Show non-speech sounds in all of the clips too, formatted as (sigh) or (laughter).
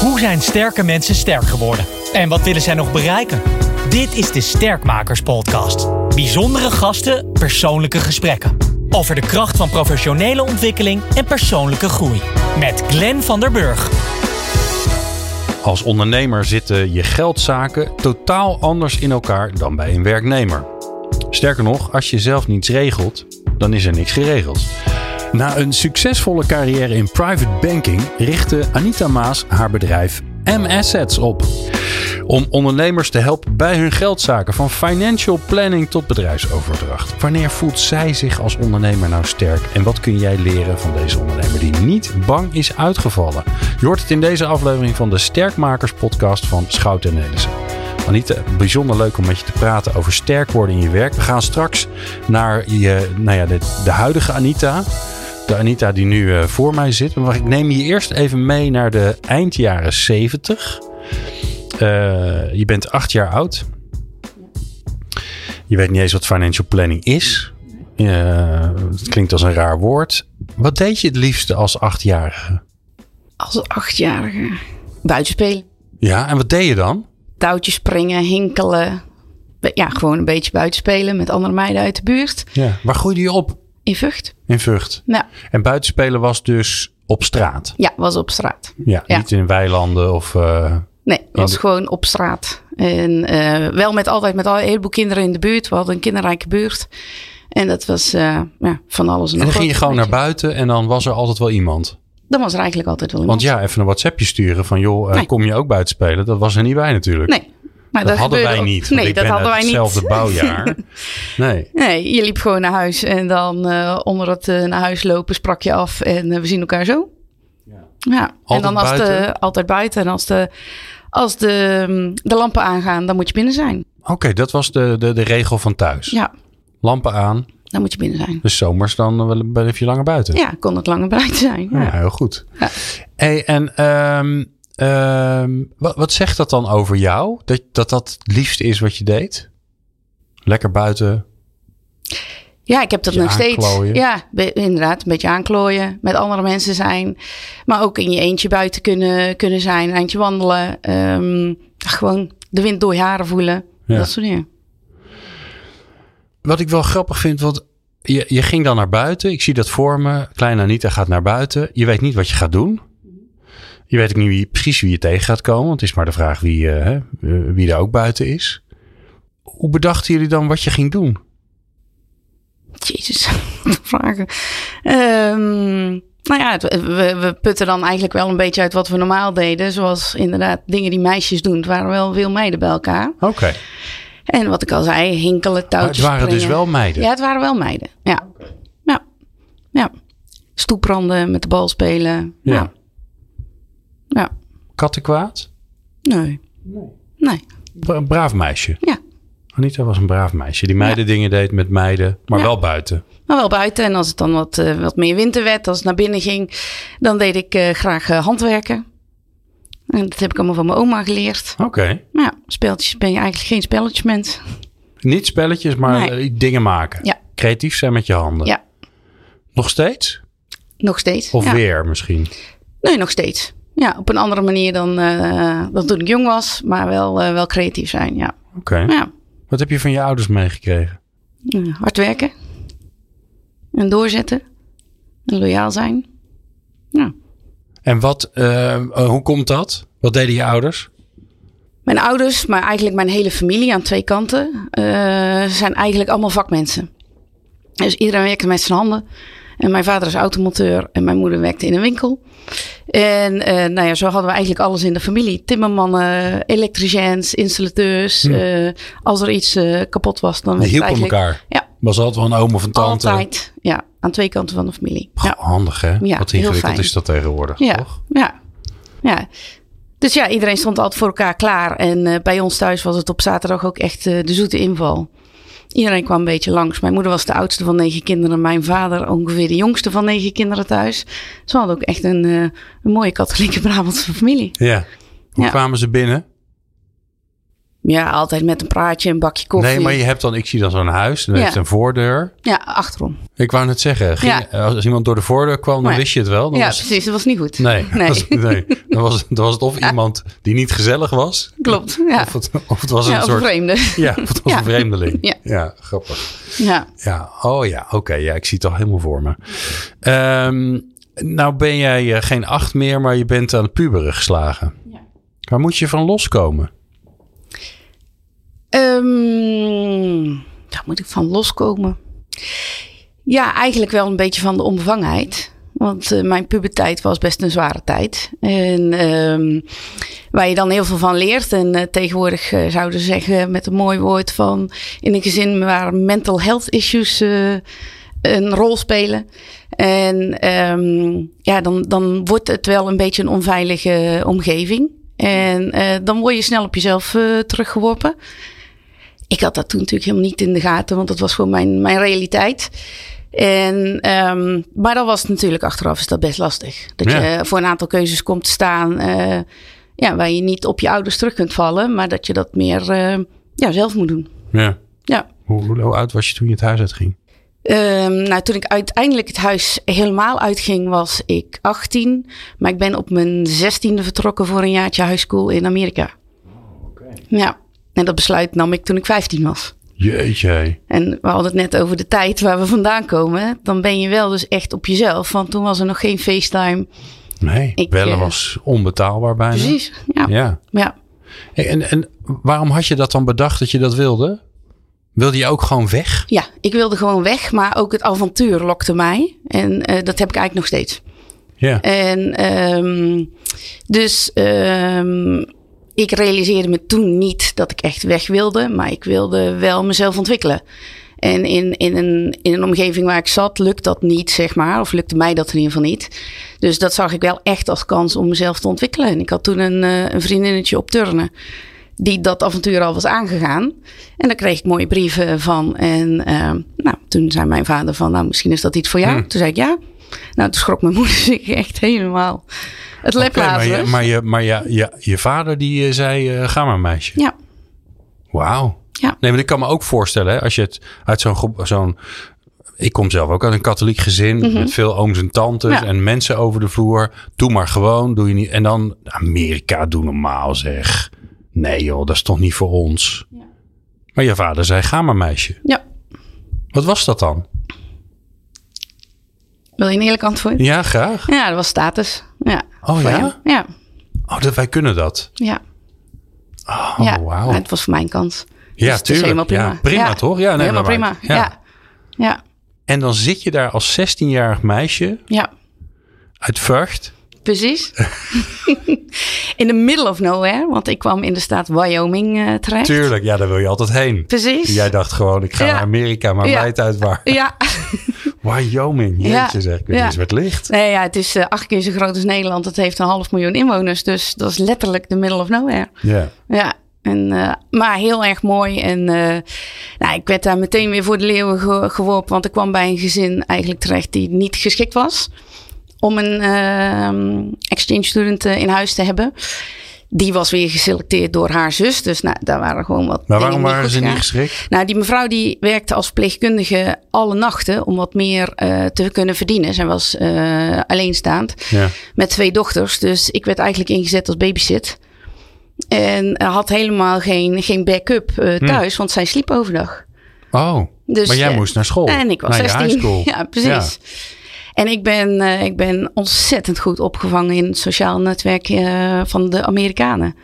Hoe zijn sterke mensen sterk geworden? En wat willen zij nog bereiken? Dit is de Sterkmakers Podcast. Bijzondere gasten, persoonlijke gesprekken. Over de kracht van professionele ontwikkeling en persoonlijke groei. Met Glenn van der Burg. Als ondernemer zitten je geldzaken totaal anders in elkaar dan bij een werknemer. Sterker nog, als je zelf niets regelt, dan is er niks geregeld. Na een succesvolle carrière in private banking richtte Anita Maas haar bedrijf M-Assets op. Om ondernemers te helpen bij hun geldzaken, van financial planning tot bedrijfsoverdracht. Wanneer voelt zij zich als ondernemer nou sterk? En wat kun jij leren van deze ondernemer die niet bang is uitgevallen? Je hoort het in deze aflevering van de Sterkmakers podcast van Schout en Nelissen. Anita, bijzonder leuk om met je te praten over sterk worden in je werk. We gaan straks naar je, nou ja, de huidige Anita. De Anita die nu uh, voor mij zit. Maar ik neem je eerst even mee naar de eind jaren 70. Uh, je bent acht jaar oud. Je weet niet eens wat financial planning is. Uh, het klinkt als een raar woord. Wat deed je het liefste als achtjarige? Als achtjarige? Buitenspelen. Ja, en wat deed je dan? Touwtjes springen, hinkelen. Ja, gewoon een beetje buitenspelen met andere meiden uit de buurt. Ja, waar groeide je op? In Vught. In Vught. Ja. En buitenspelen was dus op straat? Ja, was op straat. Ja, Ja. niet in weilanden of... uh, Nee, was de- gewoon op straat. En eh, wel met altijd met al een heleboel kinderen in de buurt. We hadden een kinderrijke buurt. En dat was eh, ja, van alles en En dan ging je gewoon naar buiten en dan was er altijd wel iemand. Dan was er eigenlijk altijd wel Want iemand. ja, even een WhatsAppje sturen van joh, Nee. kom je ook buiten spelen? Dat was er niet bij natuurlijk. Nee. Maar dat hadden wij ook- niet. Nee, ik dat ben hadden wij niet. hetzelfde bouwjaar. (laughs) Nee. Nee, je liep gewoon naar huis en dan eh, onder het eh, naar huis lopen sprak je af en eh, we zien elkaar zo. Ja, en Altijd dan als de, buiten? altijd buiten en als de, als de, mm, de lampen aangaan, dan moet je binnen zijn. Oké, dat was de, de, de regel van thuis. Ja, Lampen aan, dan moet je binnen zijn. dus zomers dan wel- blijf je langer buiten. Ja, kon het langer (laughs) bereikt zijn. Ja, Ja. heel goed. Ja. Hey, en ehm, ehm, wat, wat zegt dat dan over jou? Dat, dat dat het liefste is wat je deed? Lekker buiten. Ja, ik heb dat nog steeds. aanklooien. Ja, inderdaad. Een beetje aanklooien. Met andere mensen zijn. Maar ook in je eentje buiten kunnen, kunnen zijn. Een eindje wandelen. ehm, gewoon de wind door je haren voelen. Ja. Dat soort dingen. Wat ik wel grappig vind, want je, je ging dan naar buiten. Ik zie dat voor me. Kleine Anita gaat naar buiten. Je weet niet wat je gaat doen. Je weet ook niet wie, precies wie je tegen gaat komen. Want het is maar de vraag wie, eh, hè, eh, wie er ook buiten is. Hoe bedachten jullie dan wat je ging doen? Jezus, (laughs) vragen. Ehm, nou ja, we, we putten dan eigenlijk wel een beetje uit wat we normaal deden. Zoals inderdaad dingen die meisjes doen. Het waren wel veel meiden bij elkaar. Oké. En wat ik al zei, hinkelen, Maar het touwtjes waren dus wel meiden. Ja, het waren wel meiden. Ja. Ja. Ja. Stoepranden, met de bal spelen. Ja. Kattenkwaad? Nee. Nee. Bra- Een braaf meisje. Ja. Anita was een braaf meisje. Die meiden dingen deed met meiden, maar Ja. wel buiten. Maar wel buiten. En als het dan wat, eh, wat meer winter werd, als het naar binnen ging, dan deed ik eh, graag eh, handwerken. En dat heb ik allemaal van mijn oma geleerd. Oké. Maar ja, spelletjes ben je eigenlijk geen spelletjesmens. Niet spelletjes, maar Nee. dingen maken. Ja. Creatief zijn met je handen. Ja. Nog steeds? Nog steeds. Of ja. weer misschien? Nee, nog steeds. Ja, op een andere manier dan, dan toen ik jong was. Maar wel, eh, wel creatief zijn, ja. Oké. Ja. Wat heb je van je ouders meegekregen? Ja, hard werken. En doorzetten. En loyaal zijn. Ja. En wat, eh, hoe komt dat? Wat deden je ouders? Mijn ouders, maar eigenlijk mijn hele familie aan twee kanten, zijn eigenlijk allemaal vakmensen. Dus iedereen werkte met zijn handen. En mijn vader is automonteur en mijn moeder werkte in een winkel. En eh, nou ja, zo hadden we eigenlijk alles in de familie. Timmermannen, elektriciëns, installateurs. eh, als er iets eh, kapot was, dan hielpen eigenlijk... elkaar. Ja, Was altijd wel een oom of een tante. altijd. Ja, aan twee kanten van de familie. Goh, Ja. Handig hè? Ja, Wat ingewikkeld is dat tegenwoordig, Ja, toch? ja, ja. Dus ja, iedereen stond altijd voor elkaar klaar. En bij ons thuis was het op zaterdag ook echt de zoete inval. Iedereen kwam een beetje langs. Mijn moeder was de oudste van negen kinderen. Mijn vader ongeveer de jongste van negen kinderen thuis. Ze hadden ook echt een, eh, een mooie katholieke Brabantse familie. Ja. Hoe Ja. kwamen ze binnen? Ja, altijd met een praatje, een bakje koffie. Nee, maar je hebt dan, ik zie dan zo'n huis. En dat Ja. heeft een voordeur. Ja, achterom. Ik wou net zeggen, ging- Ja. als iemand door de voordeur kwam, dan wist je het wel. Dan ja, was precies. Dat was niet goed. Nee, (laughs) Nee. Was, nee. Dan, was, dan was het of iemand die niet gezellig was. Klopt. Ja. Of, het, of het was een ja, of een soort... vreemde. Ja, of het was een vreemdeling. Ja. grappig. Ja. Ja, oh ja, oké. ja, ik zie het al helemaal voor me. Ehm, nou ben jij eh, geen acht meer, maar je bent aan het puberen geslagen. Ja. Waar moet je van loskomen? Ehm, daar moet ik van loskomen. Ja, eigenlijk wel een beetje van de onbevangenheid. Want eh, mijn puberteit was best een zware tijd. En ehm, waar je dan heel veel van leert. En eh, tegenwoordig eh, zouden ze zeggen met een mooi woord van... in een gezin waar mental health issues een rol spelen. En ehm, ja, dan, dan wordt het wel een beetje een onveilige omgeving. En dan word je snel op jezelf teruggeworpen. Ik had dat toen natuurlijk helemaal niet in de gaten, want dat was gewoon mijn, mijn realiteit. En, ehm, maar dan was het natuurlijk achteraf is dat best lastig. Dat Ja. je voor een aantal keuzes komt te staan eh, ja, waar je niet op je ouders terug kunt vallen, maar dat je dat meer eh, ja, zelf moet doen. Ja. Ja. Hoe, hoe oud was je toen je het huis uitging? Ehm, nou, toen ik uiteindelijk het huis helemaal uitging, was ik 18. Maar ik ben op mijn 16e vertrokken voor een jaartje high school in Amerika. Ja, en dat besluit nam ik toen ik 15 was. Jeetje. En we hadden het net over de tijd waar we vandaan komen. Dan ben je wel dus echt op jezelf. Want toen was er nog geen FaceTime. Nee, Ik, bellen eh, was onbetaalbaar bijna. Precies. Ja. ja. Ja. En, en waarom had je dat dan bedacht dat je dat wilde? Wilde je ook gewoon weg? Ja, ik wilde gewoon weg. Maar ook het avontuur lokte mij. En eh, dat heb ik eigenlijk nog steeds. Ja. En ehm, dus ehm, ik realiseerde me toen niet dat ik echt weg wilde, maar ik wilde wel mezelf ontwikkelen. En in, in, een, in een omgeving waar ik zat, lukt dat niet, zeg maar. Of lukte mij dat in ieder geval niet. Dus dat zag ik wel echt als kans om mezelf te ontwikkelen. En ik had toen een, eh, een vriendinnetje op turnen. Die dat avontuur al was aangegaan. En daar kreeg ik mooie brieven van. En eh, nou, toen zei mijn vader van, nou misschien is dat iets voor jou. Hm. Toen zei ik ja. Nou, toen schrok mijn (laughs) moeder zich echt helemaal het lep Oké, maar je, maar, je, maar je, je, je vader die eh, zei, eh, ga maar meisje. Ja, Wauw. Ja. Nee, maar ik kan me ook voorstellen, hè, als je het uit zo'n groep- zo'n. Ik kom zelf ook uit een katholiek gezin met veel ooms en tantes Mhm. Ja. en mensen over de vloer. Doe maar gewoon, doe je niet. En dan Amerika, doe normaal zeg. Nee joh, dat is toch niet voor ons. Maar je vader zei, ga maar meisje. ja. Wat was dat dan? Wil je een eerlijk antwoord? Ja, graag. Ja, dat was status. Ja. Oh ja? hem. Ja, Oh, dat wij kunnen dat. ja. Oh, ja. wauw. Maar Het was voor mijn kans. Ja, Dus is tuurlijk. helemaal prima. Ja, prima Ja. toch? Ja, nee, helemaal prima. ja. Ja. En dan zit je daar als 16-jarig meisje uit Vught. Precies. (laughs) in the middle of nowhere, want ik kwam in de staat Wyoming eh, terecht. Tuurlijk, ja, daar wil je altijd heen. Precies. Jij dacht gewoon, ik ga Ja. naar Amerika, maar Ja. uit waar. Ja. (laughs) Wyoming, jeetje Ja. zeg. Ik weet Ja. niet eens waar het ligt. Nee, ja, het is eh, acht keer zo groot als Nederland. Het heeft een half miljoen inwoners. Dus dat is letterlijk the middle of nowhere. Ja. Ja, en, eh, maar heel erg mooi. En eh, nou, ik werd daar meteen weer voor de leeuwen ge- geworpen. Want ik kwam bij een gezin eigenlijk terecht die niet geschikt was. Om een ehm, exchange student eh, in huis te hebben. Die was weer geselecteerd door haar zus. Dus nou, daar waren gewoon wat Maar waarom waren ze niet geschikt? Nou, die mevrouw die werkte als verpleegkundige alle nachten om wat meer eh, te kunnen verdienen. Zij was eh, alleenstaand Ja. met twee dochters. Dus ik werd eigenlijk ingezet als babysit. En had helemaal geen, geen backup eh, thuis, want zij sliep overdag. Oh, Dus, maar jij moest naar school. En ik was naar je 16. high school. (laughs) Ja, precies. En ik ben, eh, ik ben ontzettend goed opgevangen in het sociaal netwerk eh, van de Amerikanen.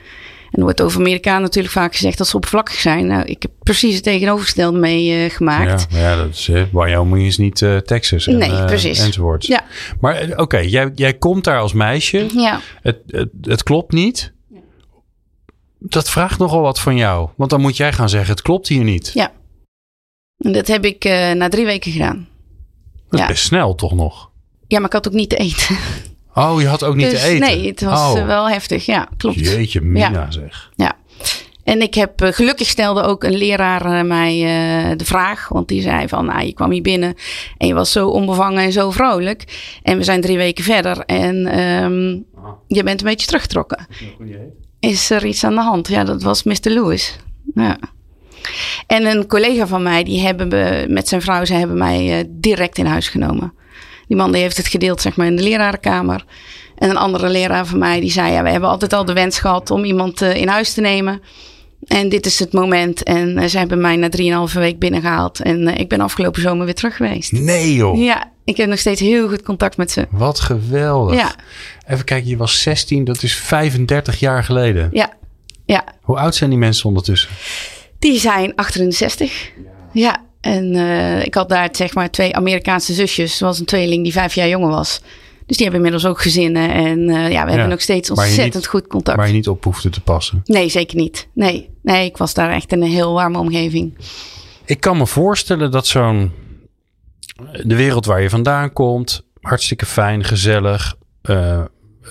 En er wordt over Amerikanen natuurlijk vaak gezegd dat ze oppervlakkig zijn. Nou, ik heb precies het tegenovergestelde meegemaakt. Ja, ja, dat is, eh, Wyoming is niet eh, Texas. En, Nee, eh, precies. Enzovoort. Ja. Maar eh, oké, jij, jij komt daar als meisje. ja. Het, het, het klopt niet. Dat vraagt nogal wat van jou. Want dan moet jij gaan zeggen, het klopt hier niet. Ja. En dat heb ik eh, na drie weken gedaan. Dat is Ja. best snel toch nog? Ja, maar ik had ook niet te eten. (laughs) Oh, je had ook niet dus te eten? nee, het was oh. eh, wel heftig. Ja, klopt. Jeetje, Mina zeg. Ja. En ik heb eh, gelukkig stelde ook een leraar eh, mij eh, de vraag. Want die zei van, nou, je kwam hier binnen en je was zo onbevangen en zo vrolijk. En we zijn drie weken verder en ehm, je bent een beetje teruggetrokken. Is er iets aan de hand? Ja, dat was Mr. Lewis. Ja. En een collega van mij, die hebben me, met zijn vrouw, ze hebben mij uh, direct in huis genomen. Die man die heeft het gedeeld zeg maar, in de lerarenkamer. En een andere leraar van mij die zei: ja, We hebben altijd al de wens gehad om iemand uh, in huis te nemen. En dit is het moment. En uh, ze hebben mij na 3,5 week binnengehaald. En ik ben afgelopen zomer weer terug geweest. Nee, joh. Ja, ik heb nog steeds heel goed contact met ze. Wat geweldig. Ja. Even kijken, je was 16, dat is 35 jaar geleden. Ja. ja. Hoe oud zijn die mensen ondertussen? Die zijn 68. Ja. En uh, ik had daar zeg maar twee Amerikaanse zusjes. Was een tweeling die vijf jaar jonger was. Dus die hebben inmiddels ook gezinnen. En uh, ja, we ja, hebben nog steeds ontzettend niet, goed contact. Waar je niet op hoefde te passen. Nee, zeker niet. Nee, nee, ik was daar echt in een heel warme omgeving. Ik kan me voorstellen dat zo'n... De wereld waar je vandaan komt, hartstikke fijn, gezellig. Uh,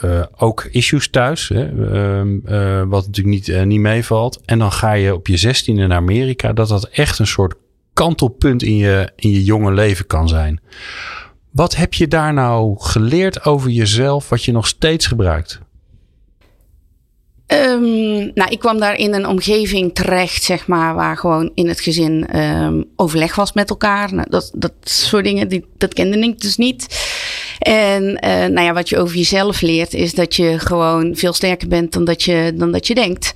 uh, ook issues thuis, hè, uh, wat natuurlijk niet, niet meevalt. En dan ga je op je zestiende naar Amerika. Dat dat echt een soort kantelpunt in je, in je jonge leven kan zijn. Wat heb je daar nou geleerd over jezelf, wat je nog steeds gebruikt? Um, nou, ik kwam daar in een omgeving terecht, zeg maar, waar gewoon in het gezin um, overleg was met elkaar. Nou, dat, dat soort dingen, die, dat kende ik dus niet. En uh, nou ja, wat je over jezelf leert, is dat je gewoon veel sterker bent dan dat je, dan dat je denkt.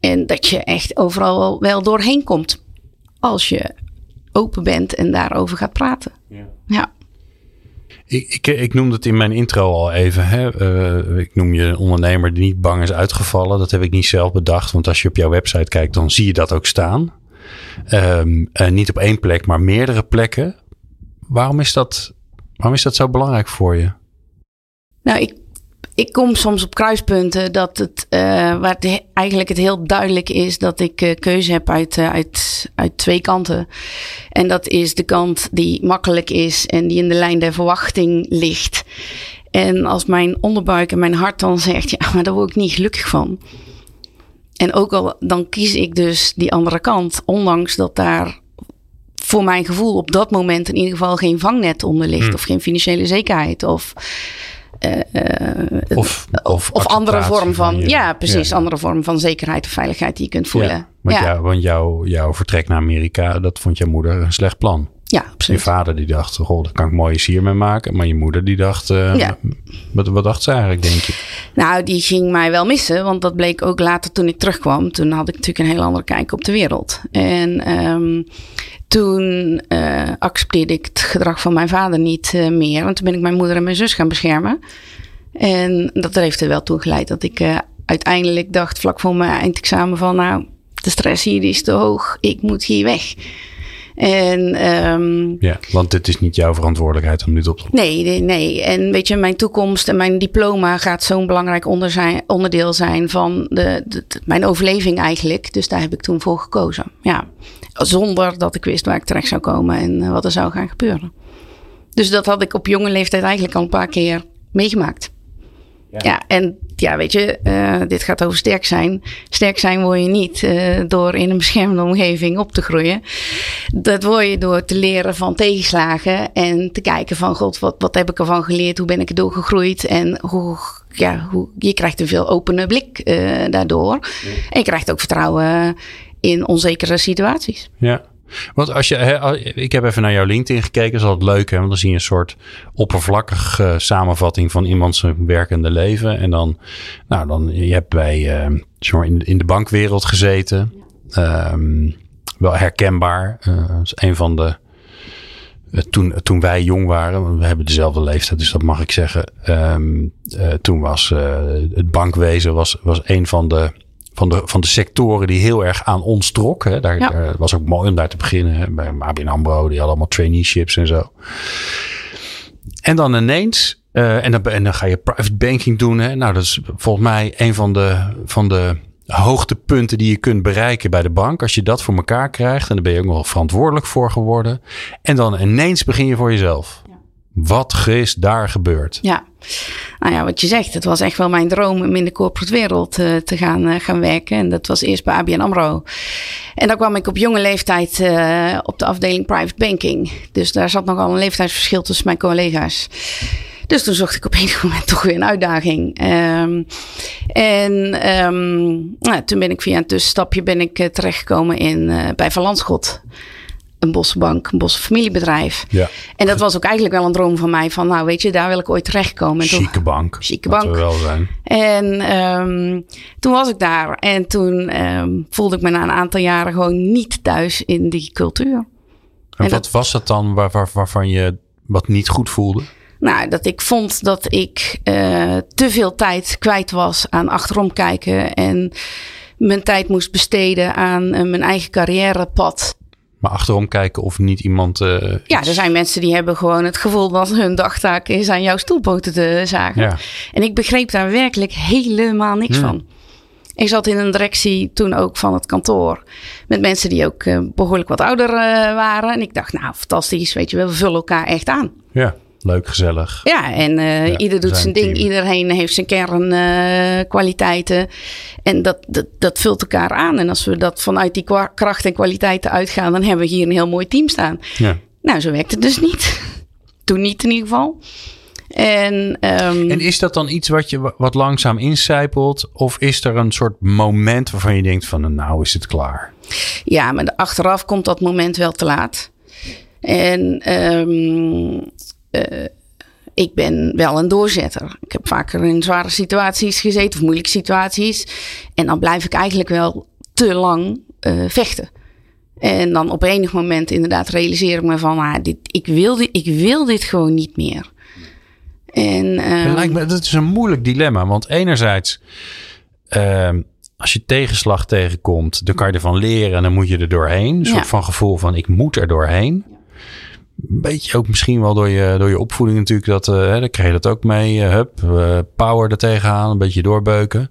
En dat je echt overal wel doorheen komt. Als je open bent en daarover gaat praten. Ja. ja. Ik, ik, ik noemde het in mijn intro al even. Hè? Uh, ik noem je een ondernemer die niet bang is uitgevallen. Dat heb ik niet zelf bedacht. Want als je op jouw website kijkt, dan zie je dat ook staan. Um, uh, niet op één plek, maar meerdere plekken. Waarom is dat, waarom is dat zo belangrijk voor je? Nou, ik ik kom soms op kruispunten dat het, uh, waar het eigenlijk het heel duidelijk is dat ik uh, keuze heb uit, uh, uit, uit twee kanten. En dat is de kant die makkelijk is en die in de lijn der verwachting ligt. En als mijn onderbuik en mijn hart dan zegt, ja, maar daar word ik niet gelukkig van. En ook al dan kies ik dus die andere kant, ondanks dat daar voor mijn gevoel op dat moment in ieder geval geen vangnet onder ligt, hmm. of geen financiële zekerheid, of uh, of, of, of andere vorm van, ja, precies, ja. andere vorm van zekerheid of veiligheid die je kunt voelen. Ja, want, ja. Jou, want jouw, jouw vertrek naar Amerika, dat vond jouw moeder een slecht plan. Ja, absoluut. Je vader die dacht, goh, daar kan ik mooie sier mee maken. Maar je moeder die dacht, uh, ja. wat, wat dacht ze eigenlijk, denk je? Nou, die ging mij wel missen. Want dat bleek ook later toen ik terugkwam. Toen had ik natuurlijk een heel andere kijk op de wereld. En um, toen uh, accepteerde ik het gedrag van mijn vader niet uh, meer. Want toen ben ik mijn moeder en mijn zus gaan beschermen. En dat heeft er wel toe geleid dat ik uiteindelijk dacht, vlak voor mijn eindexamen, van nou, de stress hier is te hoog, ik moet hier weg. En, um, ja, want het is niet jouw verantwoordelijkheid om dit op te lossen. Nee, nee, nee. En weet je, mijn toekomst en mijn diploma gaat zo'n belangrijk onder zijn, onderdeel zijn van de, de, de, mijn overleving eigenlijk. Dus daar heb ik toen voor gekozen. Ja. Zonder dat ik wist waar ik terecht zou komen en wat er zou gaan gebeuren. Dus dat had ik op jonge leeftijd eigenlijk al een paar keer meegemaakt. Ja. ja, en ja, weet je, uh, dit gaat over sterk zijn. Sterk zijn word je niet uh, door in een beschermde omgeving op te groeien. Dat word je door te leren van tegenslagen en te kijken van, god, wat, wat heb ik ervan geleerd? Hoe ben ik erdoor gegroeid? En hoe, ja, hoe, je krijgt een veel opene blik uh, daardoor. Ja. En je krijgt ook vertrouwen in onzekere situaties. Ja. Want als je, ik heb even naar jouw LinkedIn gekeken, is altijd leuk, hè? want dan zie je een soort oppervlakkige samenvatting van iemands werkende leven. En dan, nou, dan je hebt bij, uh, zeg maar in, in de bankwereld gezeten. Um, wel herkenbaar. Uh, dat is een van de. Uh, toen, toen wij jong waren, we hebben dezelfde leeftijd, dus dat mag ik zeggen. Um, uh, toen was het bankwezen was, was een van de van de, van de sectoren die heel erg aan ons trok. Hè. Daar, ja. daar was ook mooi om daar te beginnen. Bij ABN AMRO, die hadden allemaal traineeships en zo. En dan ineens, uh, en, dan, en dan ga je private banking doen. Hè. Nou, dat is volgens mij een van de, van de hoogtepunten die je kunt bereiken bij de bank. Als je dat voor elkaar krijgt, en dan ben je ook nog verantwoordelijk voor geworden. En dan ineens begin je voor jezelf. Wat is daar gebeurd? Ja, nou ja, wat je zegt, het was echt wel mijn droom om in de corporate wereld uh, te gaan, uh, gaan werken. En dat was eerst bij ABN AMRO. En dan kwam ik op jonge leeftijd uh, op de afdeling private banking. Dus daar zat nogal een leeftijdsverschil tussen mijn collega's. Dus toen zocht ik op enig moment toch weer een uitdaging. Ehm, en ehm, nou, toen ben ik via een tussenstapje ben ik, terechtgekomen in, bij Van Landschot een bosbank, een bosfamiliebedrijf. Ja. En dat was ook eigenlijk wel een droom van mij. Van nou weet je, daar wil ik ooit terechtkomen. En chique bank. Chique bank. wel zijn. En um, toen was ik daar. En toen um, voelde ik me na een aantal jaren gewoon niet thuis in die cultuur. En, en wat dat, was dat dan waar, waar, waarvan je wat niet goed voelde? Nou, dat ik vond dat ik uh, te veel tijd kwijt was aan achterom kijken. En mijn tijd moest besteden aan uh, mijn eigen carrièrepad. Maar achterom kijken of niet iemand. Uh, ja, er zijn mensen die hebben gewoon het gevoel dat hun dagtaak is aan jouw stoelpoten te zagen. Ja. En ik begreep daar werkelijk helemaal niks Hmm. van. Ik zat in een directie toen ook van het kantoor. Met mensen die ook uh, behoorlijk wat ouder uh, waren. En ik dacht, nou fantastisch, weet je wel, we vullen elkaar echt aan. Ja, leuk, gezellig. Ja, en uh, ja, ieder doet zijn ding. Team. Iedereen heeft zijn kernkwaliteiten. en dat, dat, dat vult elkaar aan. En als we dat vanuit die kracht en kwaliteiten uitgaan, dan hebben we hier een heel mooi team staan. Ja. Nou, zo werkt het dus niet. (laughs) Toen niet in ieder geval. En, um, en is dat dan iets wat je wat langzaam incijpelt? Of is er een soort moment waarvan je denkt van nou is het klaar? Ja, maar achteraf komt dat moment wel te laat. En um, uh, ik ben wel een doorzetter. Ik heb vaker in zware situaties gezeten of moeilijke situaties. En dan blijf ik eigenlijk wel te lang uh, vechten. En dan op enig moment inderdaad realiseer ik me van, ah, dit, ik, wil dit, ik wil dit gewoon niet meer. En, het lijkt me, dat is een moeilijk dilemma. Want enerzijds, uh, als je tegenslag tegenkomt, dan kan je ervan leren en dan moet je er doorheen. Een soort van gevoel van ik moet er doorheen. Een beetje ook misschien wel door je, door je opvoeding natuurlijk. Dat, uh, hè, dan krijg je dat ook mee. Uh, hup, uh, power er tegenaan, een beetje doorbeuken.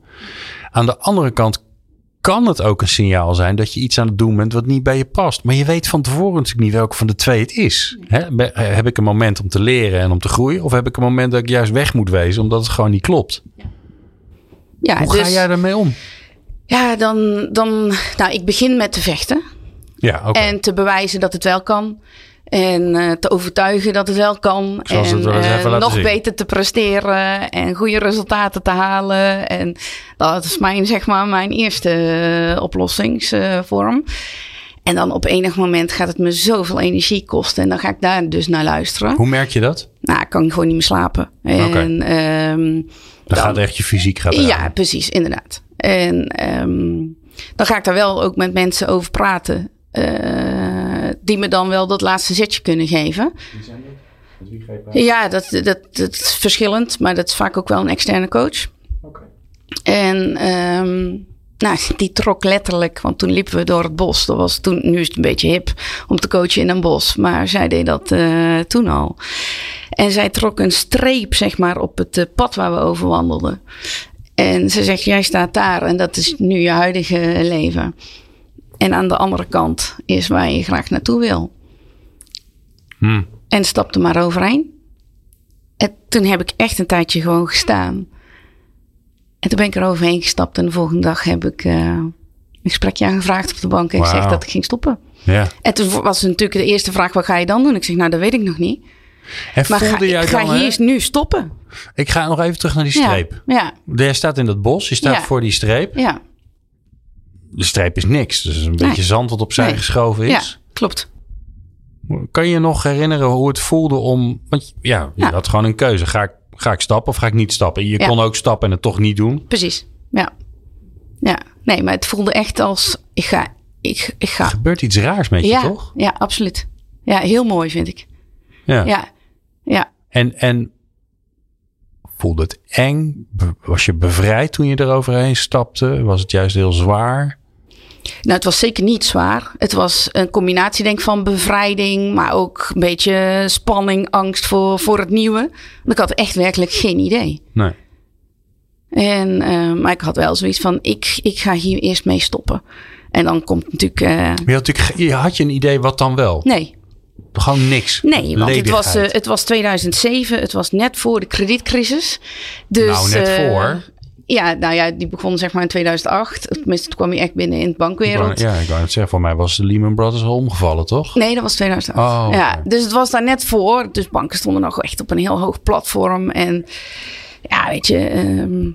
Aan de andere kant kan het ook een signaal zijn dat je iets aan het doen bent wat niet bij je past. Maar je weet van tevoren natuurlijk niet welke van de twee het is. Heb ik een moment om te leren en om te groeien? Of heb ik een moment dat ik juist weg moet wezen omdat het gewoon niet klopt? ja, Hoe ga dus- jij daarmee om? Ja, dan, dan, nou, ik begin met te vechten. Ja, oké. En te bewijzen dat het wel kan. En uh, te overtuigen dat het wel kan. Zoals en het uh, laten nog zien. beter te presteren. En goede resultaten te halen. En dat is mijn, zeg maar, mijn eerste uh, oplossingsvorm. En dan op enig moment gaat het me zoveel energie kosten. En dan ga ik daar dus naar luisteren. Hoe merk je dat? Nou, ik kan gewoon niet meer slapen. En, um, Dan, gaat echt je fysiek eraan. Ja, precies, inderdaad. En um, dan ga ik daar wel ook met mensen over praten. Uh, die me dan wel dat laatste zetje kunnen geven. Wie zijn dat? Wie? Ja, dat, dat, dat is verschillend, maar dat is vaak ook wel een externe coach. Oké. En um, nou, die trok letterlijk, want toen liepen we door het bos. Dat was toen, nu is het een beetje hip om te coachen in een bos, maar zij deed dat uh, toen al. En zij trok een streep, zeg maar, op het uh, pad waar we over wandelden. En ze zegt: Jij staat daar en dat is nu je huidige leven. En aan de andere kant is waar je graag naartoe wil. Hmm. En stapte maar overheen. En toen heb ik echt een tijdje gewoon gestaan. En toen ben ik er overheen gestapt. En de volgende dag heb ik uh, een gesprekje aangevraagd op de bank. En Wauw. gezegd dat ik ging stoppen. Ja. En toen was natuurlijk de eerste vraag: wat ga je dan doen? Ik zeg: Nou, dat weet ik nog niet. En Maar voelde ga, jij ik ga dan, hier hè? nu stoppen. Ik ga nog even terug naar die streep. Ja, Jij staat in dat bos, je staat Ja. voor die streep. ja, De streep is niks. Dus een Nee. beetje zand wat opzij Nee. geschoven ja, is. klopt. Kan je nog herinneren hoe het voelde om... Want ja, je Ja. had gewoon een keuze. Ga ik, ga ik stappen of ga ik niet stappen? Je Ja. kon ook stappen en het toch niet doen. Precies. Ja. Ja, nee, maar het voelde echt als: ik ga. Ik, ik ga. Er gebeurt iets raars met je, toch? ja, absoluut. Ja, heel mooi vind ik. Ja. Ja, ja. En, en voelde het eng? Was je bevrijd toen je eroverheen stapte? Was het juist heel zwaar? Nou, het was zeker niet zwaar. Het was een combinatie, denk ik, van bevrijding, maar ook een beetje spanning, angst voor, voor het nieuwe. Want ik had echt werkelijk geen idee. Nee. En, uh, maar ik had wel zoiets van: ik, ik ga hier eerst mee stoppen. En dan komt natuurlijk. Uh, Maar je had, natuurlijk, je had je een idee wat dan wel? nee, Gewoon niks. nee, want het was, uh, Ledigheid. het was 2007. Het was net voor de kredietcrisis. Dus, nou, net eh, voor. Ja, nou ja, die begon zeg maar in 2008. Tenminste, toen kwam hij echt binnen in het bankwereld. Ja, ik wou het zeggen, voor mij was de Lehman Brothers al omgevallen, toch? Nee, dat was 2008. Oh, ja, dus het was daar net voor. Dus banken stonden nog echt op een heel hoog platform. En ja, weet je... ehm,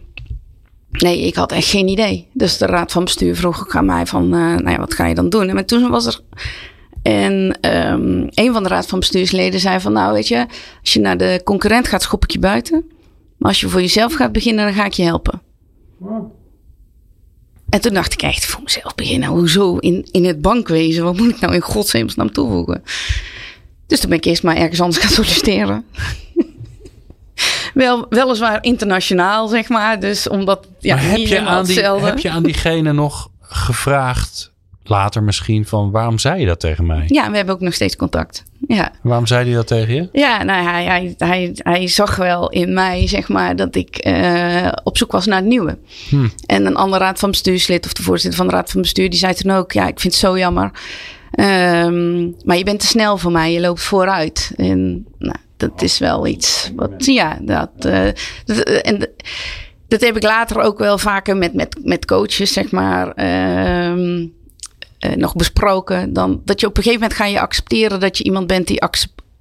nee, ik had echt geen idee. Dus de raad van bestuur vroeg ook aan mij van... eh, nou ja, wat ga je dan doen? En toen was er... En ehm, een van de raad van bestuursleden zei van... Nou, weet je, als je naar de concurrent gaat, schop ik je buiten. Maar als je voor jezelf gaat beginnen, dan ga ik je helpen. En toen dacht ik echt, voor mezelf beginnen. Hoezo? In, in het bankwezen, wat moet ik nou in godsnaam toevoegen? Dus toen ben ik eerst maar ergens anders gaan solliciteren. Wel, weliswaar internationaal, zeg maar. Dus omdat, ja, maar heb je, aan die, heb je aan diegene nog gevraagd, later misschien, van waarom zei je dat tegen mij? Ja, we hebben ook nog steeds contact. Ja, Waarom zei hij dat tegen je? ja nou, hij, hij, hij, hij zag wel in mij, zeg maar, dat ik eh, op zoek was naar het nieuwe. Hm. En een andere raad van bestuurslid, of de voorzitter van de raad van bestuur, die zei toen ook: Ja, ik vind het zo jammer. Ehm, maar je bent te snel voor mij, je loopt vooruit. En nou, dat is wel iets wat, ja, dat. eh, dat en de- dat heb ik later ook wel vaker met, met, met coaches, zeg maar. ehm, eh, nog besproken. Dan, dat je op een gegeven moment ga je accepteren dat je iemand bent die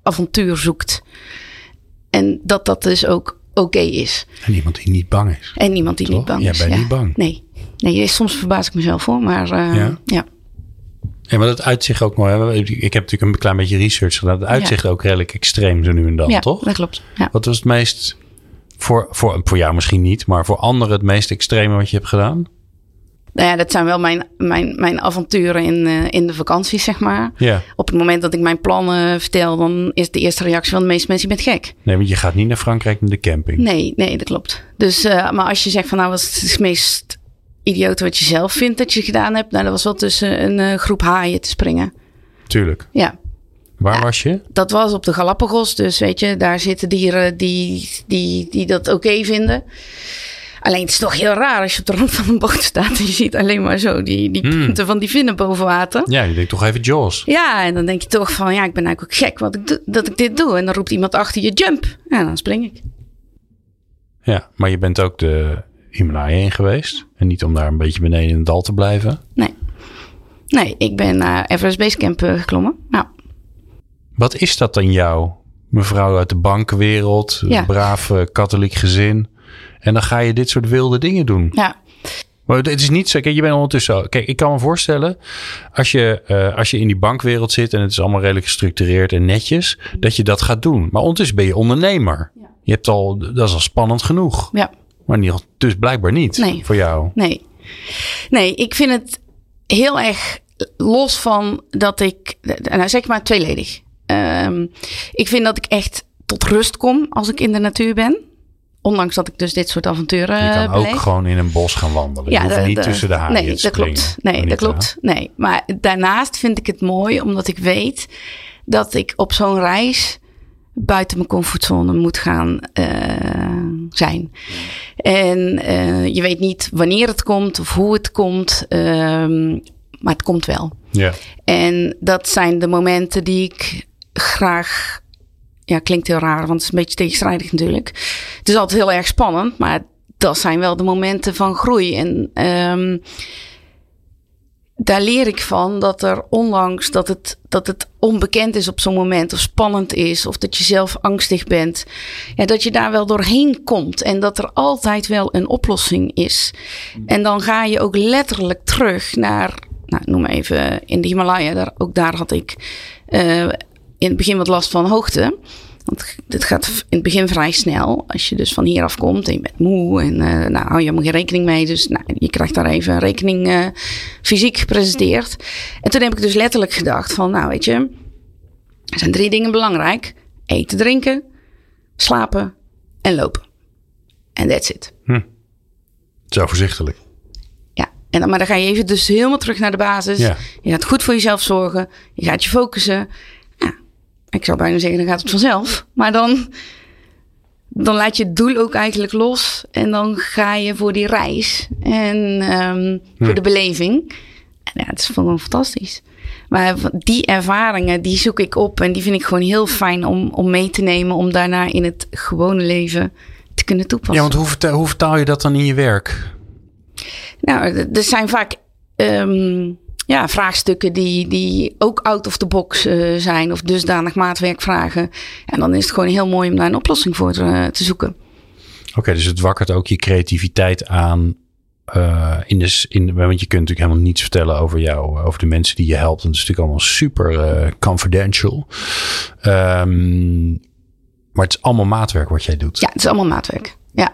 avontuur zoekt. En dat dat dus ook oké is. En iemand die niet bang is. En niemand die Toch? niet bang Jij is. bent niet bang. Nee. nee, soms verbaas ik mezelf voor, maar eh, Ja? ja. Ja, maar dat uitzicht ook mooi. Ik heb natuurlijk een klein beetje research gedaan. Het uitzicht ook redelijk extreem zo nu en dan, ja, toch? dat klopt. Ja. Wat was het meest, voor, voor, voor jou misschien niet, maar voor anderen het meest extreme wat je hebt gedaan? Nou ja, dat zijn wel mijn, mijn, mijn avonturen in, eh, in de vakanties, zeg maar. Ja. Op het moment dat ik mijn plannen vertel, dan is de eerste reactie van de meeste mensen: je bent gek. Nee, want je gaat niet naar Frankrijk naar de camping. Nee, nee, dat klopt. Dus, eh, maar als je zegt van nou, wat is het meest idiote wat je zelf vindt dat je gedaan hebt? Nou, dat was wel tussen een eh, groep haaien te springen. Tuurlijk. Ja, Waar Ja. was je? dat was op de Galapagos. Dus weet je, daar zitten dieren die, die, die dat oké vinden. Alleen het is toch heel raar als je op de rand van een boot staat en je ziet alleen maar zo die, die Hmm. punten van die vinnen boven water. Ja, je denkt toch even Jaws. Ja, en dan denk je toch van ja, ik ben eigenlijk ook gek wat ik doe, dat ik dit doe. En dan roept iemand achter je jump. Ja, dan spring ik. Ja, maar je bent ook de Himalaya in geweest. En niet om daar een beetje beneden in het dal te blijven. Nee. Nee, ik ben naar Everest Base Camp eh, geklommen. Nou, Wat is dat dan jou? Mevrouw uit de bankenwereld, Ja. braaf katholiek gezin. En dan ga je dit soort wilde dingen doen. ja. Maar het is niet zo. Kijk, je bent ondertussen. al- Kijk, ik kan me voorstellen. Als je, eh, als je in die bankwereld zit en het is allemaal redelijk gestructureerd en netjes. Dat je dat gaat doen. Maar ondertussen ben je ondernemer. Je hebt al. Dat is al spannend genoeg. Ja. Maar niet, dus blijkbaar niet Nee. voor jou. Nee. Nee, ik vind het heel erg los van dat ik. Nou, zeg maar tweeledig. Ehm, ik vind dat ik echt tot rust kom als ik in de natuur ben. Ondanks dat ik dus dit soort avonturen Je kan eh, ook beleef. gewoon in een bos gaan wandelen. je hoeft de- niet de- tussen de haaien Nee, te dat klopt. Nee, dat klopt. Nee, maar daarnaast vind ik het mooi omdat ik weet dat ik op zo'n reis buiten mijn comfortzone moet gaan eh, zijn. En eh, je weet niet wanneer het komt of hoe het komt, ehm, maar het komt wel. Ja. En dat zijn de momenten die ik graag. Ja, klinkt heel raar, want het is een beetje tegenstrijdig natuurlijk. Het is altijd heel erg spannend, maar dat zijn wel de momenten van groei. En ehm, daar leer ik van dat er, ondanks dat het, dat het onbekend is op zo'n moment, of spannend is, of dat je zelf angstig bent, ja, dat je daar wel doorheen komt en dat er altijd wel een oplossing is. En dan ga je ook letterlijk terug naar, nou, noem even in de Himalaya, daar, ook daar had ik eh, in het begin wat last van hoogte. Want dit gaat in het begin vrij snel. Als je dus van hier afkomt en je bent moe. En eh, nou, hou je helemaal geen rekening mee. Dus nou, je krijgt daar even een rekening eh, fysiek gepresenteerd. En toen heb ik dus letterlijk gedacht van... Nou weet je, er zijn drie dingen belangrijk. Eten, drinken, slapen en lopen. En that's it. Zo voorzichtig. Ja, en dan, maar dan ga je even dus helemaal terug naar de basis. Ja. Je gaat goed voor jezelf zorgen. Je gaat je focussen. Ik zou bijna zeggen, dan gaat het vanzelf. Maar dan, dan laat je het doel ook eigenlijk los. En dan ga je voor die reis. En ehm, voor de beleving. En ja, het is gewoon fantastisch. Maar die ervaringen, die zoek ik op. En die vind ik gewoon heel fijn om, om mee te nemen. Om daarna in het gewone leven te kunnen toepassen. Ja, want hoe vertaal, hoe vertaal je dat dan in je werk? Nou, er zijn vaak ehm, ja, vraagstukken die, die ook out of the box eh, zijn of dusdanig maatwerk vragen. En dan is het gewoon heel mooi om daar een oplossing voor eh, te zoeken. Oké, dus het wakkert ook je creativiteit aan. eh, in de, in, want je kunt natuurlijk helemaal niets vertellen over jou, over de mensen die je helpt. En dat is natuurlijk allemaal super confidential. Ehm, maar het is allemaal maatwerk wat jij doet. Ja, het is allemaal maatwerk. Ja.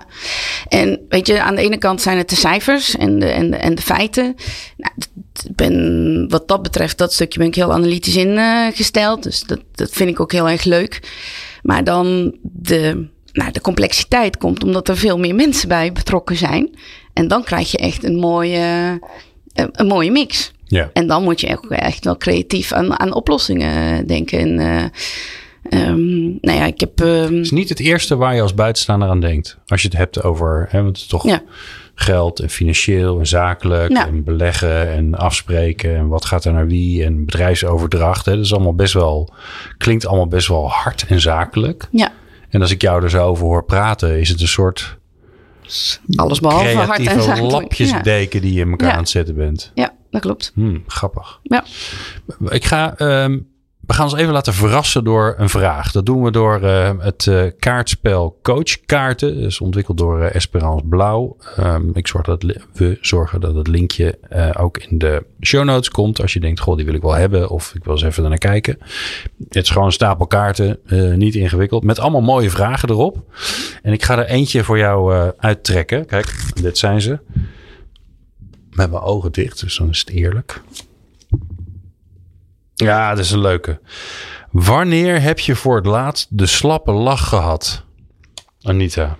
En weet je, aan de ene kant zijn het de cijfers en de, en de, en de feiten. Nou, ben, wat dat betreft, dat stukje ben ik heel analytisch ingesteld. dus dat, dat vind ik ook heel erg leuk. Maar dan de, nou, de complexiteit komt omdat er veel meer mensen bij betrokken zijn. En dan krijg je echt een mooie, een, een mooie mix. Ja. En dan moet je ook echt wel creatief aan, aan oplossingen denken. En, eh, ehm, nou ja, ik heb. ehm, Het is niet het eerste waar je als buitenstaander aan denkt. Als je het hebt over, hè, want het is toch Ja. Geld en financieel en zakelijk en beleggen en afspreken en wat gaat er naar wie en bedrijfsoverdracht. Hè. Dat is allemaal best wel, klinkt allemaal best wel hard en zakelijk. ja. En als ik jou er zo over hoor praten, is het een soort Alles behalve hard en zakelijk. Ja. die je in elkaar Ja. aan het zetten bent. ja, dat klopt. Hmm, grappig. Ja. Ik ga, ehm, we gaan ons even laten verrassen door een vraag. Dat doen we door eh, het eh, kaartspel Coachkaarten. Dat is ontwikkeld door eh, Esperance Blauw. Ehm, ik zorg dat we zorgen dat het linkje eh, ook in de show notes komt. Als je denkt, goh, die wil ik wel hebben. Of ik wil eens even naar kijken. Het is gewoon een stapel kaarten. niet ingewikkeld. Met allemaal mooie vragen erop. En ik ga er eentje voor jou uittrekken. Kijk, dit zijn ze. Met mijn ogen dicht, dus dan is het eerlijk. Ja, dat is een leuke. Wanneer heb je voor het laatst de slappe lach gehad, Anita?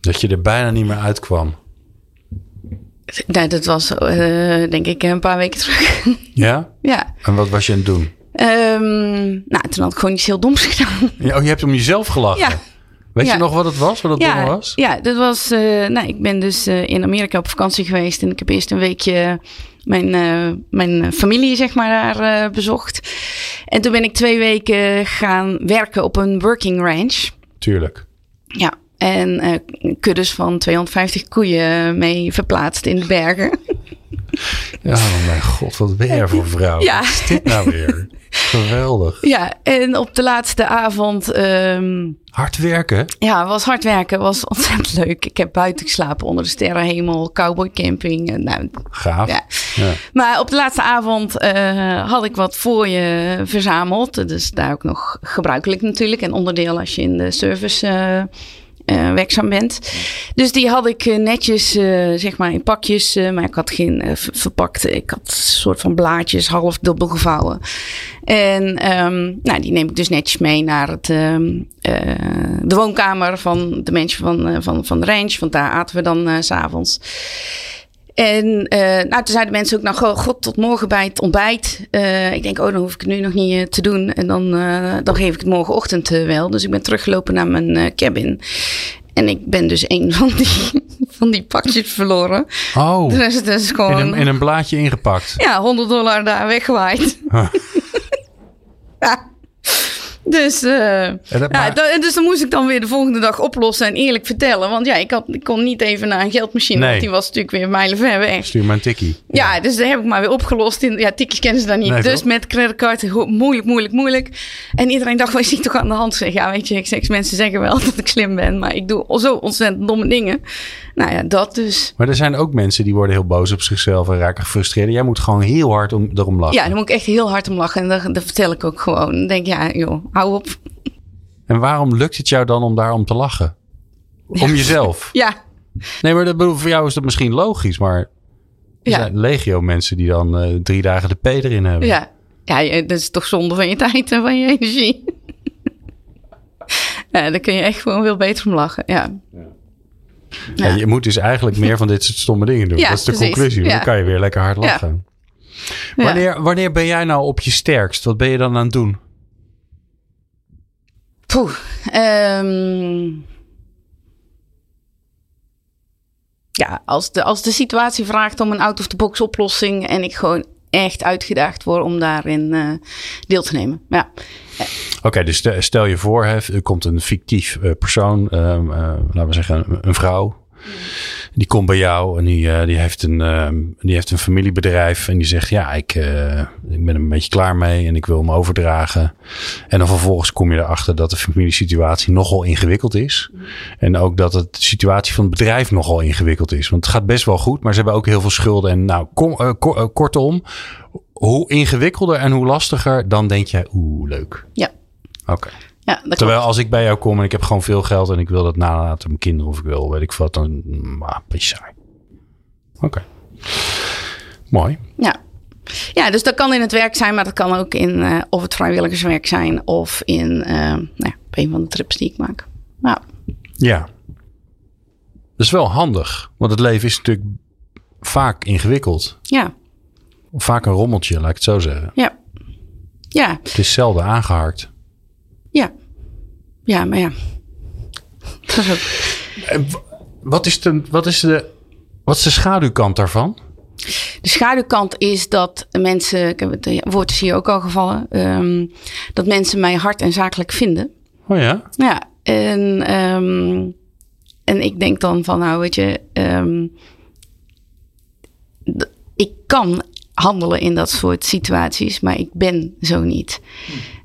Dat je er bijna niet meer uitkwam. Nou, dat was eh, denk ik een paar weken terug. (laughs) Ja? ja. En wat was je aan het doen? Ehm, nou, toen had ik gewoon iets heel doms (laughs) gedaan. Ja, Oh, je hebt om jezelf gelachen. ja. Weet je nog wat het was? Wat het Ja, was? ja, dat was. eh, nou, ik ben dus eh, in Amerika op vakantie geweest. En ik heb eerst een weekje mijn, eh, mijn familie, zeg maar, daar eh, bezocht. En toen ben ik twee weken gaan werken op een working ranch. Tuurlijk. Ja. En eh, kuddes van 250 koeien mee verplaatst in de bergen. Ja, oh mijn god, wat ben jij voor vrouw? Ja. Wat is dit nou weer? Geweldig. Ja, en op de laatste avond. ehm, Hard werken. ja, was hard werken. Was ontzettend leuk. Ik heb buiten geslapen onder de sterrenhemel. Cowboy camping. en Nou, Gaaf. ja. Ja. Maar op de laatste avond eh, had ik wat voor je verzameld. Dus daar ook nog gebruikelijk natuurlijk. En onderdeel als je in de service eh, eh, werkzaam bent. Dus die had ik eh, netjes, eh, zeg maar, in pakjes. maar ik had geen ver- verpakte. Ik had een soort van blaadjes, half dubbel gevouwen. En ehm, nou, die neem ik dus netjes mee naar het, ehm, eh, de woonkamer van de mensen van, van, van de range. Want daar aten we dan s s'avonds. En eh, nou, toen zeiden mensen ook, nou god, tot morgen bij het ontbijt. Eh, ik denk, oh, dan hoef ik het nu nog niet eh, te doen. En dan, dan geef ik het morgenochtend wel. Dus ik ben teruggelopen naar mijn cabin. En ik ben dus een (laughs) van die, van die pakjes verloren. Oh, Dus in een, in een blaadje ingepakt. ja, 100 dollar daar weggewaaid. (laughs) (laughs) Huh. ja. Dus, eh, En dat- ja, dus dan moest ik dan weer de volgende dag oplossen en eerlijk vertellen. Want ja, ik, had, ik kon niet even naar een geldmachine, Nee. want die was natuurlijk weer mijlen ver weg. Stuur maar een tikkie. Ja, dus dat heb ik maar weer opgelost. In, ja, tikjes kennen ze daar niet. Nee, dus met creditcard, moeilijk, moeilijk, moeilijk. En iedereen dacht, wat is hier toch aan de hand? Zeg, ja, weet je, ik zeg, mensen zeggen wel (laughs) dat ik slim ben, maar ik doe zo ontzettend domme dingen. Nou ja, dat dus. Maar er zijn ook mensen die worden heel boos op zichzelf en raken gefrustreerd. Jij moet gewoon heel hard om, erom lachen. Ja, daar moet ik echt heel hard om lachen. En dat, dat vertel ik ook gewoon. Dan denk ik, ja, joh, hou op. En waarom lukt het jou dan om daarom te lachen? Om jezelf. (laughs) Ja, Nee, maar dat bedoel, voor jou is dat misschien logisch, maar er Ja. zijn legio mensen die dan eh, drie dagen de P erin hebben. ja. Ja, dat is toch zonde van je tijd en van je energie. (laughs) ja, daar kun je echt gewoon veel beter om lachen. Ja. Ja, je moet dus eigenlijk meer van dit soort stomme dingen doen. Ja, dat is de precies. conclusie. Dan Ja. kan je weer lekker hard lachen. Ja. Wanneer, wanneer ben jij nou op je sterkst? Wat ben je dan aan het doen? Poeh. ehm. ja, als de, als de situatie vraagt om een out-of-the-box oplossing en ik gewoon echt uitgedaagd word om daarin uh, deel te nemen. Ja. Oké, dus stel je voor, hè, er komt een fictief uh, persoon, uh, laten we zeggen een, een vrouw. Die komt bij jou en die, uh, die, heeft een, uh, die heeft een familiebedrijf. En die zegt: Ja, ik, uh, ik ben er een beetje klaar mee en ik wil hem overdragen. En dan vervolgens kom je erachter dat de familiesituatie nogal ingewikkeld is. En ook dat het, de situatie van het bedrijf nogal ingewikkeld is. Want het gaat best wel goed, maar ze hebben ook heel veel schulden. En nou, kom, kortom, hoe ingewikkelder en hoe lastiger, dan denk jij: Oeh, leuk. Ja. Oké. Ja, Terwijl als ik bij jou kom en ik heb gewoon veel geld en ik wil dat nalaten mijn kinderen of ik wil, weet ik wat, dan maar, een beetje saai. Oké. Mooi. Ja. Ja, dus dat kan in het werk zijn, maar dat kan ook in uh, of het vrijwilligerswerk zijn of in uh, nou ja, een van de trips die ik maak. Nou. Ja. Dat is wel handig, want het leven is natuurlijk vaak ingewikkeld. Ja. Of vaak een rommeltje, laat ik het zo zeggen. Ja. Ja. Het is zelden aangeharkt. Ja. Maar ja. Wat is, de, wat, is de, wat is de schaduwkant daarvan? De schaduwkant is dat mensen, ik heb het woord is hier ook al gevallen, um, dat mensen mij hard en zakelijk vinden. Oh ja? Ja, en, um, en ik denk dan van, nou weet je, um, ik kan handelen in dat soort situaties, maar ik ben zo niet.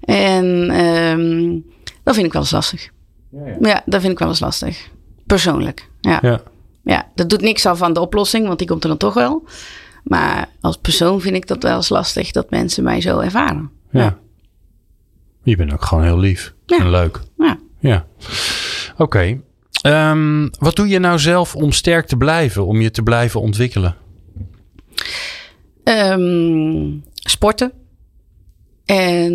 En um, dat vind ik wel eens lastig. Ja, ja. ja, dat vind ik wel eens lastig. Persoonlijk. Ja. ja. Ja, dat doet niks af aan de oplossing, want die komt er dan toch wel. Maar als persoon vind ik dat wel eens lastig dat mensen mij zo ervaren. Ja. Je bent ook gewoon heel lief en leuk. Ja. Ja. Oké. Okay. Um, wat doe je nou zelf om sterk te blijven, om je te blijven ontwikkelen? Um, sporten. En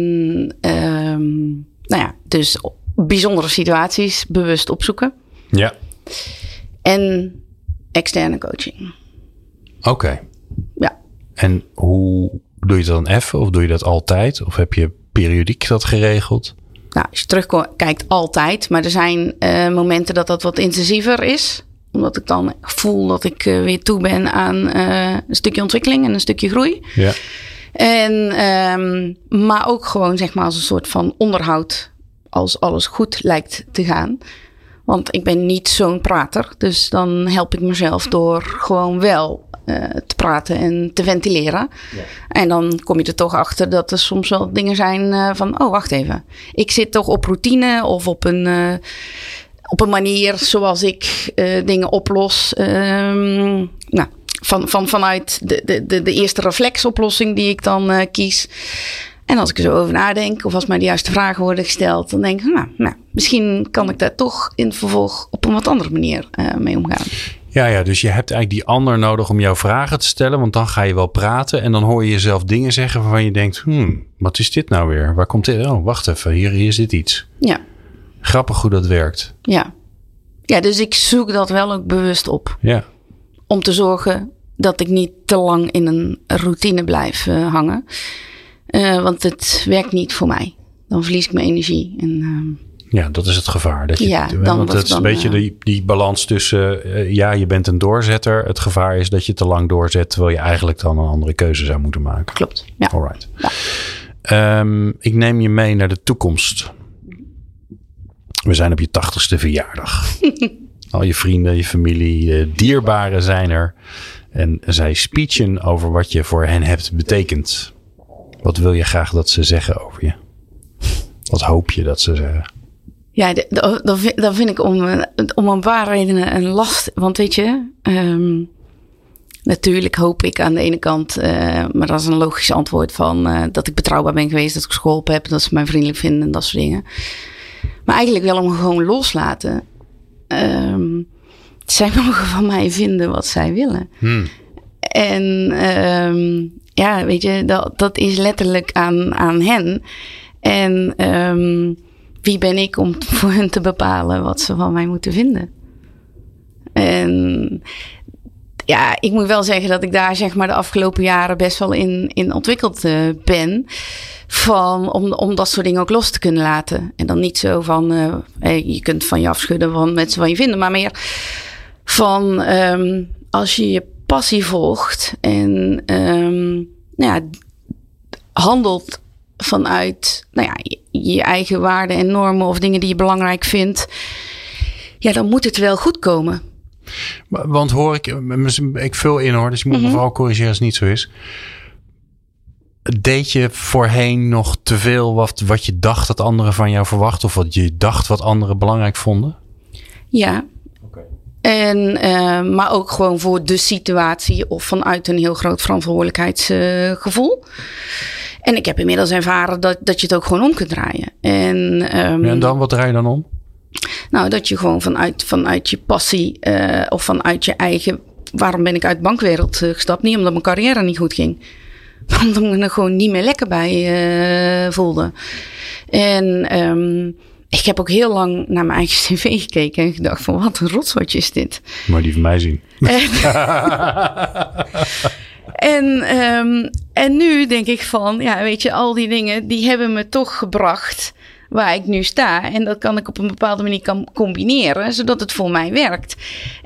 um, nou ja, dus bijzondere situaties bewust opzoeken. Ja. En externe coaching. Oké. Ja. En hoe doe je dat dan even? Of doe je dat altijd? Of heb je periodiek dat geregeld? Nou, als je terugkijkt, altijd. Maar er zijn uh, momenten dat dat wat intensiever is. Omdat ik dan voel dat ik uh, weer toe ben aan uh, een stukje ontwikkeling en een stukje groei. Ja. En, um, maar ook gewoon zeg maar als een soort van onderhoud als alles goed lijkt te gaan. Want ik ben niet zo'n prater. Dus dan help ik mezelf door gewoon wel uh, te praten en te ventileren. Ja. En dan kom je er toch achter dat er soms wel dingen zijn uh, van... oh, wacht even. Ik zit toch op routine of op een, uh, op een manier zoals ik dingen oplos. Um, nou, van, van, vanuit de, de, de eerste reflexoplossing die ik dan kies. En als ik er zo over nadenk, of als mij de juiste vragen worden gesteld, dan denk ik, nou, nou misschien kan ik daar toch in het vervolg op een wat andere manier uh, mee omgaan. Ja, ja, dus je hebt eigenlijk die ander nodig om jouw vragen te stellen, want dan ga je wel praten en dan hoor je jezelf dingen zeggen waarvan je denkt, hmm, wat is dit nou weer? Waar komt dit? Oh, wacht even, hier, hier zit iets. Ja. Grappig hoe dat werkt. Ja. Ja, dus ik zoek dat wel ook bewust op. Ja om te zorgen dat ik niet te lang in een routine blijf uh, hangen. Uh, want het werkt niet voor mij. Dan verlies ik mijn energie. En, uh, ja, dat is het gevaar. Dat je, ja, dan want het is een beetje die, die balans tussen, ja, je bent een doorzetter. Het gevaar is dat je te lang doorzet, terwijl je eigenlijk dan een andere keuze zou moeten maken. Klopt. Ja. Alright. Ja. Um, ik neem je mee naar de toekomst. We zijn op je tachtigste verjaardag. (laughs) Al je vrienden, je familie, je dierbaren zijn er. En zij speechen over wat je voor hen hebt betekend. Wat wil je graag dat ze zeggen over je? Wat hoop je dat ze zeggen? Ja, dat vind ik om, om een paar redenen een last. Want weet je, um, natuurlijk hoop ik aan de ene kant, uh, maar dat is een logisch antwoord van uh, dat ik betrouwbaar ben geweest, dat ik geholpen heb, dat ze mij vriendelijk vinden en dat soort dingen. Maar eigenlijk wel om gewoon loslaten um, zij (laughs) mogen van mij vinden wat zij willen. Hmm. En um, ja, weet je, dat, dat is letterlijk aan, aan hen. En um, wie ben ik om (laughs) voor hen te bepalen wat ze van mij moeten vinden? En ja, ik moet wel zeggen dat ik daar zeg maar de afgelopen jaren best wel in, in ontwikkeld uh, ben. Van, om, om dat soort dingen ook los te kunnen laten. En dan niet zo van, uh, je kunt van je afschudden van mensen van je vinden, maar meer van um, als je je passie volgt en um, nou ja, handelt vanuit nou ja, je, je eigen waarden en normen of dingen die je belangrijk vindt, ja, dan moet het wel goed komen. Want hoor ik, ik vul in hoor, dus je moet me vooral corrigeren als het niet zo is. Deed je voorheen nog te veel wat, wat je dacht dat anderen van jou verwachten? Of wat je dacht wat anderen belangrijk vonden? Ja. En, eh, maar ook gewoon voor de situatie of vanuit een heel groot verantwoordelijkheidsgevoel. en ik heb inmiddels ervaren dat, dat je het ook gewoon om kunt draaien. En, ehm, En dan, wat draai je dan om? Nou, dat je gewoon vanuit, vanuit je passie eh, of vanuit je eigen. Waarom ben ik uit de bankwereld eh, gestapt? Niet omdat mijn carrière niet goed ging. Maar (laughs) omdat ik me er gewoon niet meer lekker bij eh, voelde. En ehm, ik heb ook heel lang naar mijn eigen (laughs) cv gekeken en gedacht van wat een rotzotje is dit. Maar die van mij zien. (laughs) En, ehm, en nu denk ik van, ja, weet je, al die dingen die hebben me toch gebracht waar ik nu sta. En dat kan ik op een bepaalde manier kan combineren, zodat het voor mij werkt.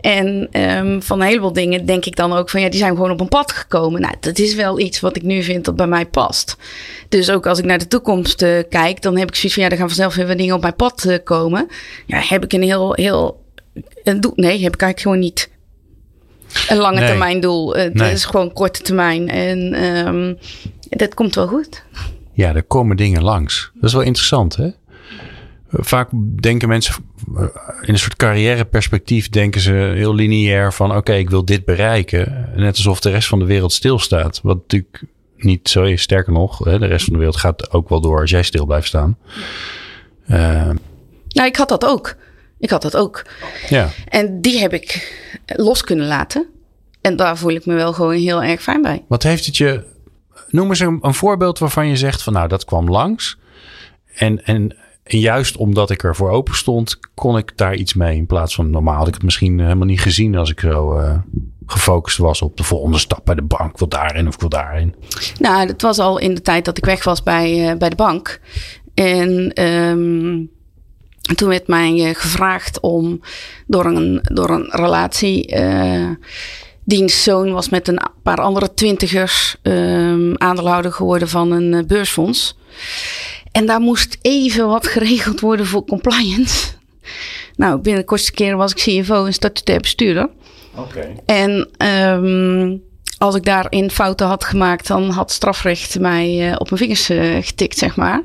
En ehm, van een heleboel dingen denk ik dan ook van, ja, die zijn gewoon op een pad gekomen. Nou, dat is wel iets wat ik nu vind dat bij mij past. Dus ook als ik naar de toekomst eh, kijk, dan heb ik zoiets van, ja, er gaan vanzelf weer dingen op mijn pad eh, komen. Ja, heb ik een heel, heel, een doel? Nee, heb ik eigenlijk gewoon niet een lange Nee. termijn doel. Het Nee. is gewoon korte termijn. En ehm, dat komt wel goed. Ja, er komen dingen langs. Dat is wel interessant, hè? Vaak denken mensen eh, in een soort carrièreperspectief denken ze heel lineair van oké, ik wil dit bereiken. Net alsof de rest van de wereld stilstaat. Wat natuurlijk niet zo is. Sterker nog, de rest van de wereld gaat ook wel door als jij stil blijft staan. Eh, Nou, ik had dat ook. Ik had dat ook. ja, En die heb ik los kunnen laten. En daar voel ik me wel gewoon heel erg fijn bij. wat heeft het je... Noem eens een, voorbeeld waarvan je zegt van nou, dat kwam langs. En, en, juist omdat ik ervoor open stond, kon ik daar iets mee. In plaats van normaal had ik het misschien helemaal niet gezien als ik zo eh, gefocust was op de volgende stap bij de bank. Ik wil daarin of wil daarin. Nou, dat was al in de tijd dat ik weg was bij, eh, bij de bank. En ehm, toen werd mij eh, gevraagd om door een, door een relatie. Dienstzoon was met een paar andere twintigers ehm aandeelhouder geworden van een eh, beursfonds. En daar moest even wat geregeld worden voor compliance. (laughs) Nou, binnen de kortste keren was ik CFO en statutair bestuurder. En ehm, als ik daarin fouten had gemaakt, dan had strafrecht mij eh, op mijn vingers eh, getikt, zeg maar.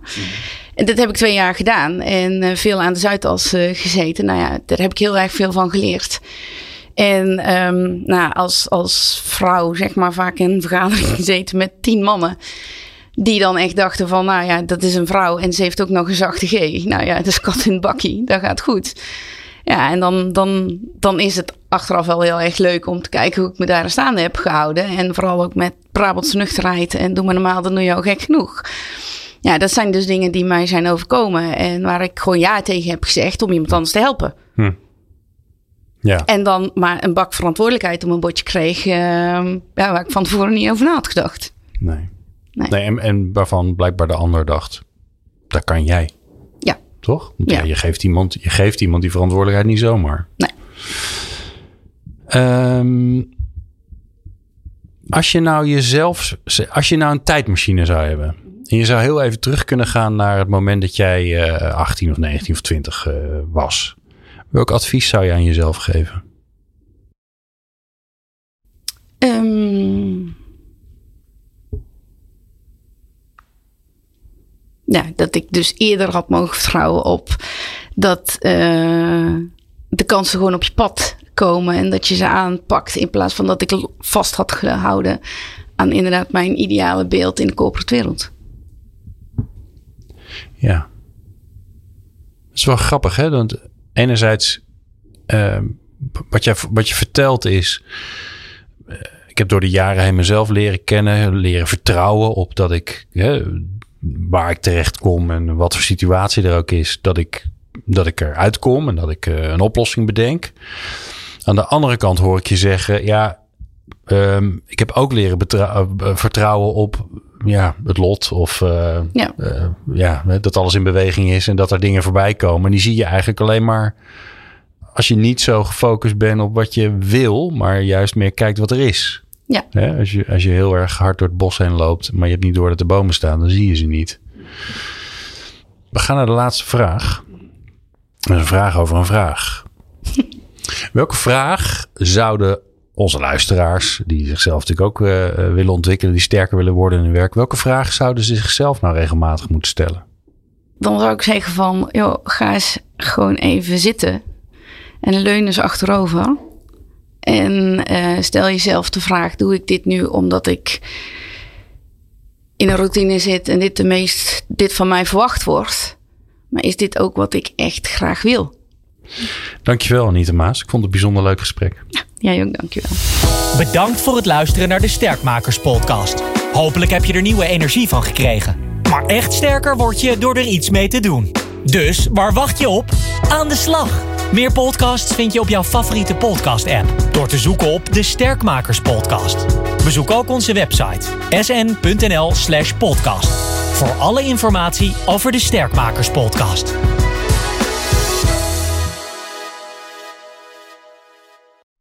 En dat heb ik twee jaar gedaan en veel aan de Zuidas gezeten. Nou ja, daar heb ik heel erg veel van geleerd. En ehm, nou, als, als vrouw, zeg maar, vaak in een vergadering (laughs) gezeten met tien mannen. Die dan echt dachten van, nou ja, dat is een vrouw en ze heeft ook nog een zachte G. Nou ja, (laughs) dat is kat in het bakkie, dat gaat goed. Ja, en dan, dan, dan is het achteraf wel heel erg leuk om te kijken hoe ik me daar staande heb gehouden. En vooral ook met Brabantse nuchterheid en doe maar normaal, dan doe je al gek genoeg. Ja, dat zijn dus dingen die mij zijn overkomen en waar ik gewoon ja tegen heb gezegd om iemand anders te helpen. Ja, En dan maar een bak verantwoordelijkheid om een bordje kreeg, ehm, ja, waar ik van tevoren niet over na had gedacht. nee. Nee. nee en, en waarvan blijkbaar de ander dacht, dat kan jij. Ja, Toch? Want ja. Ja. je, geeft iemand, je geeft iemand die verantwoordelijkheid niet zomaar. nee. Ehm, als je nou jezelf, als je nou een tijdmachine zou hebben. En je zou heel even terug kunnen gaan naar het moment dat jij eh 18 of 19 of 20 eh, was. Welk advies zou je aan jezelf geven? Ehm, ja, dat ik dus eerder had mogen vertrouwen op dat eh, de kansen gewoon op je pad komen en dat je ze aanpakt in plaats van dat ik vast had gehouden aan inderdaad mijn ideale beeld in de corporate wereld. Ja. Dat is wel grappig, hè? Want enerzijds, ehm, wat, je, wat je vertelt is... eh, ik heb door de jaren heen mezelf leren kennen, leren vertrouwen op dat ik... Waar ik terecht kom en wat voor situatie er ook is, dat ik, dat ik eruit kom en dat ik eh, een oplossing bedenk. Aan de andere kant hoor ik je zeggen, ja, ehm, ik heb ook leren eh, vertrouwen op ja, het lot of eh, Ja. eh, ja, dat alles in beweging is en dat er dingen voorbij komen. En die zie je eigenlijk alleen maar als je niet zo gefocust bent op wat je wil, maar juist meer kijkt wat er is. Ja. Hè, als, je, als je heel erg hard door het bos heen loopt, maar je hebt niet door dat de bomen staan, dan zie je ze niet. We gaan naar de laatste vraag. Dat is een vraag over een vraag. (laughs) Welke vraag zouden onze luisteraars, die zichzelf natuurlijk ook eh, eh, willen ontwikkelen, die sterker willen worden in hun werk, welke vraag zouden ze zichzelf nou regelmatig moeten stellen? Dan zou ik zeggen van, joh, ga eens gewoon even zitten. En leun eens achterover. En eh, stel jezelf de vraag, doe ik dit nu omdat ik in een routine zit en dit de meest, dit van mij verwacht wordt? Maar is dit ook wat ik echt graag wil? Dankjewel Anita Maas. Ik vond het een bijzonder leuk gesprek. Jij ook, dankjewel. Bedankt voor het luisteren naar de Sterkmakers podcast. Hopelijk heb je er nieuwe energie van gekregen. Maar echt sterker word je door er iets mee te doen. Dus waar wacht je op? Aan de slag! Meer podcasts vind je op jouw favoriete podcast-app door te zoeken op de Sterkmakers podcast. Bezoek ook onze website sn.nl/podcast voor alle informatie over de Sterkmakers podcast.